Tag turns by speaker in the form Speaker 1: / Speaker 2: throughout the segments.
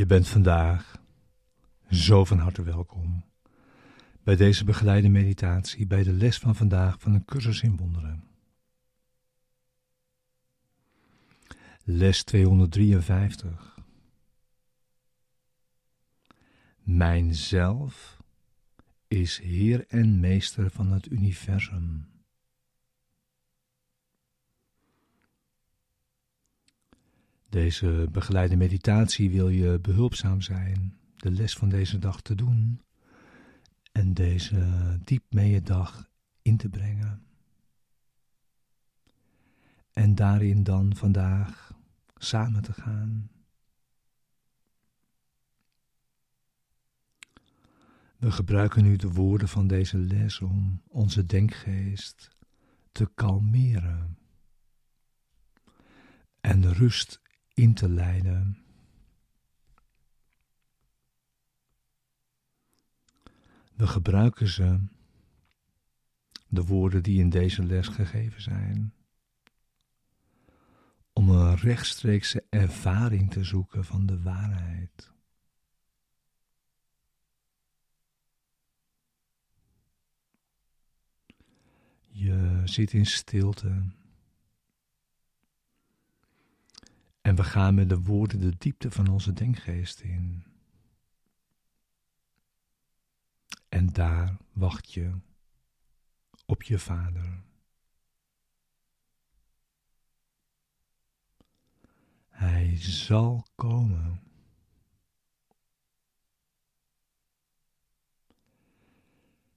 Speaker 1: Je bent vandaag zo van harte welkom bij deze begeleide meditatie, bij de les van vandaag van een cursus in wonderen. Les 253. Mijn zelf is Heer en Meester van het universum. Deze begeleide meditatie wil je behulpzaam zijn de les van deze dag te doen en deze diep mee je dag in te brengen. En daarin dan vandaag samen te gaan. We gebruiken nu de woorden van deze les om onze denkgeest te kalmeren en rust in te leiden. We gebruiken ze, de woorden die in deze les gegeven zijn, om een rechtstreekse ervaring te zoeken van de waarheid. Je zit in stilte. En we gaan met de woorden de diepte van onze denkgeest in. En daar wacht je op je vader. Hij zal komen.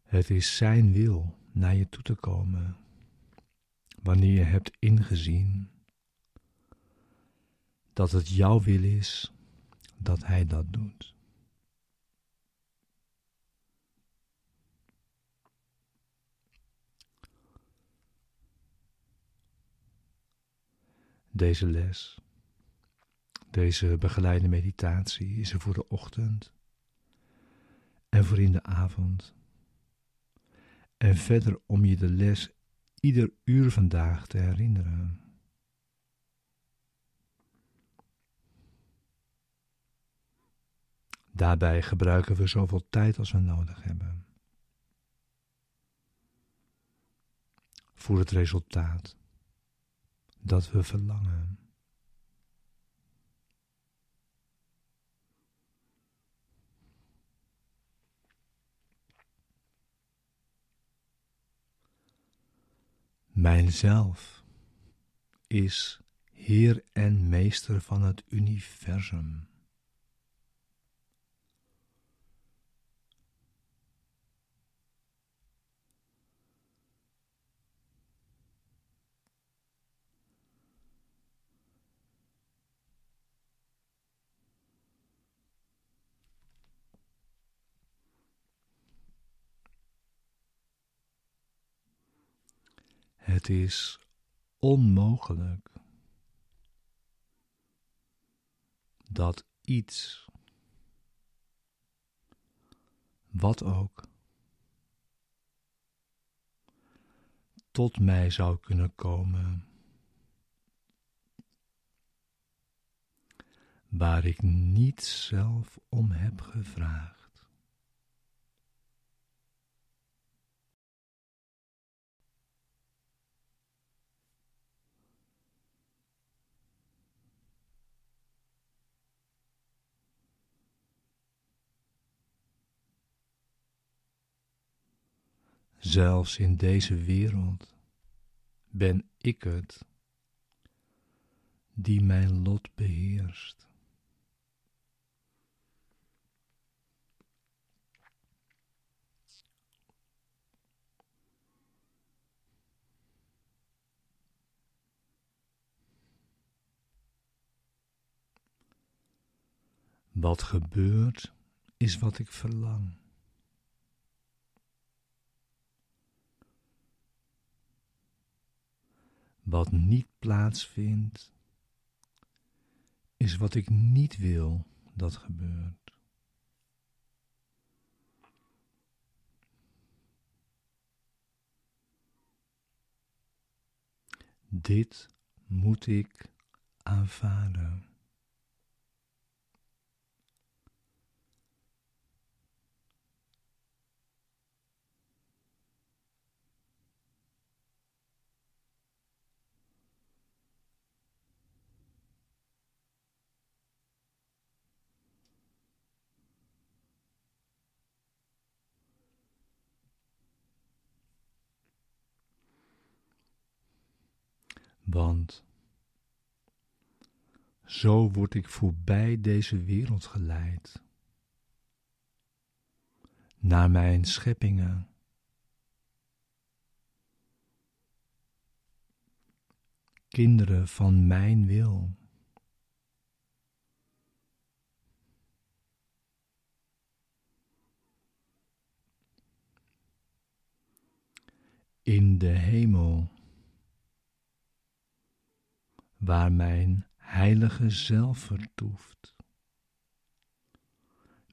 Speaker 1: Het is Zijn wil naar je toe te komen, wanneer je hebt ingezien dat het jouw wil is dat Hij dat doet. Deze les, deze begeleide meditatie is er voor de ochtend en voor in de avond. En verder om je de les ieder uur vandaag te herinneren. Daarbij gebruiken we zoveel tijd als we nodig hebben. Voor het resultaat dat we verlangen. Mijnzelf is Heer en Meester van het universum. Het is onmogelijk dat iets, wat ook, tot mij zou kunnen komen, waar ik niet zelf om heb gevraagd. Zelfs in deze wereld ben ik het die mijn lot beheerst. Wat gebeurt is wat ik verlang. Wat niet plaatsvindt, is wat ik niet wil dat gebeurt. Dit moet ik aanvaarden. Want zo word ik voorbij deze wereld geleid, naar mijn scheppingen. Kinderen van mijn wil. In de hemel, waar mijn heilige zelf vertoeft,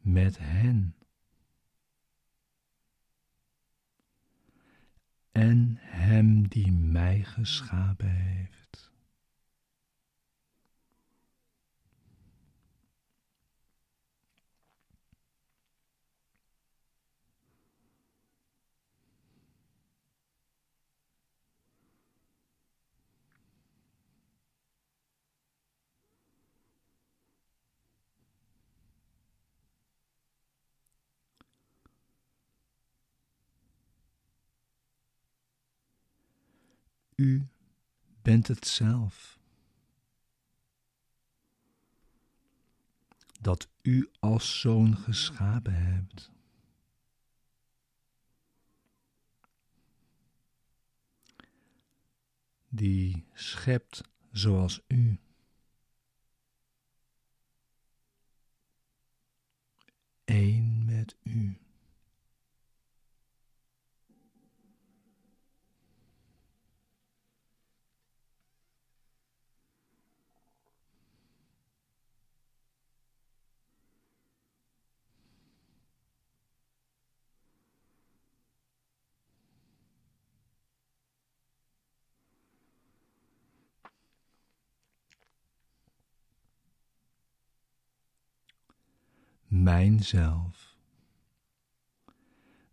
Speaker 1: met hen en hem die mij geschapen heeft. U bent het zelf. Dat u als zoon geschapen hebt. Die schept zoals u. Eén met u. mijnzelf,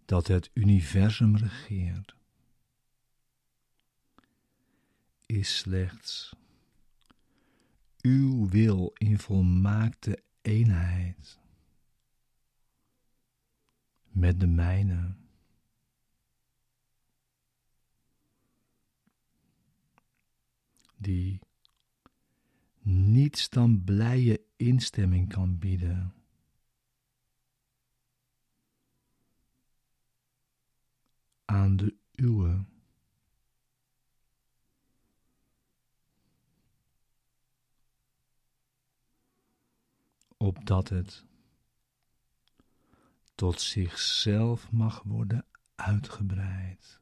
Speaker 1: dat het universum regeert, is slechts uw wil in volmaakte eenheid met de mijne. Die niets dan blije instemming kan bieden aan de uwe. Opdat het tot zichzelf mag worden uitgebreid.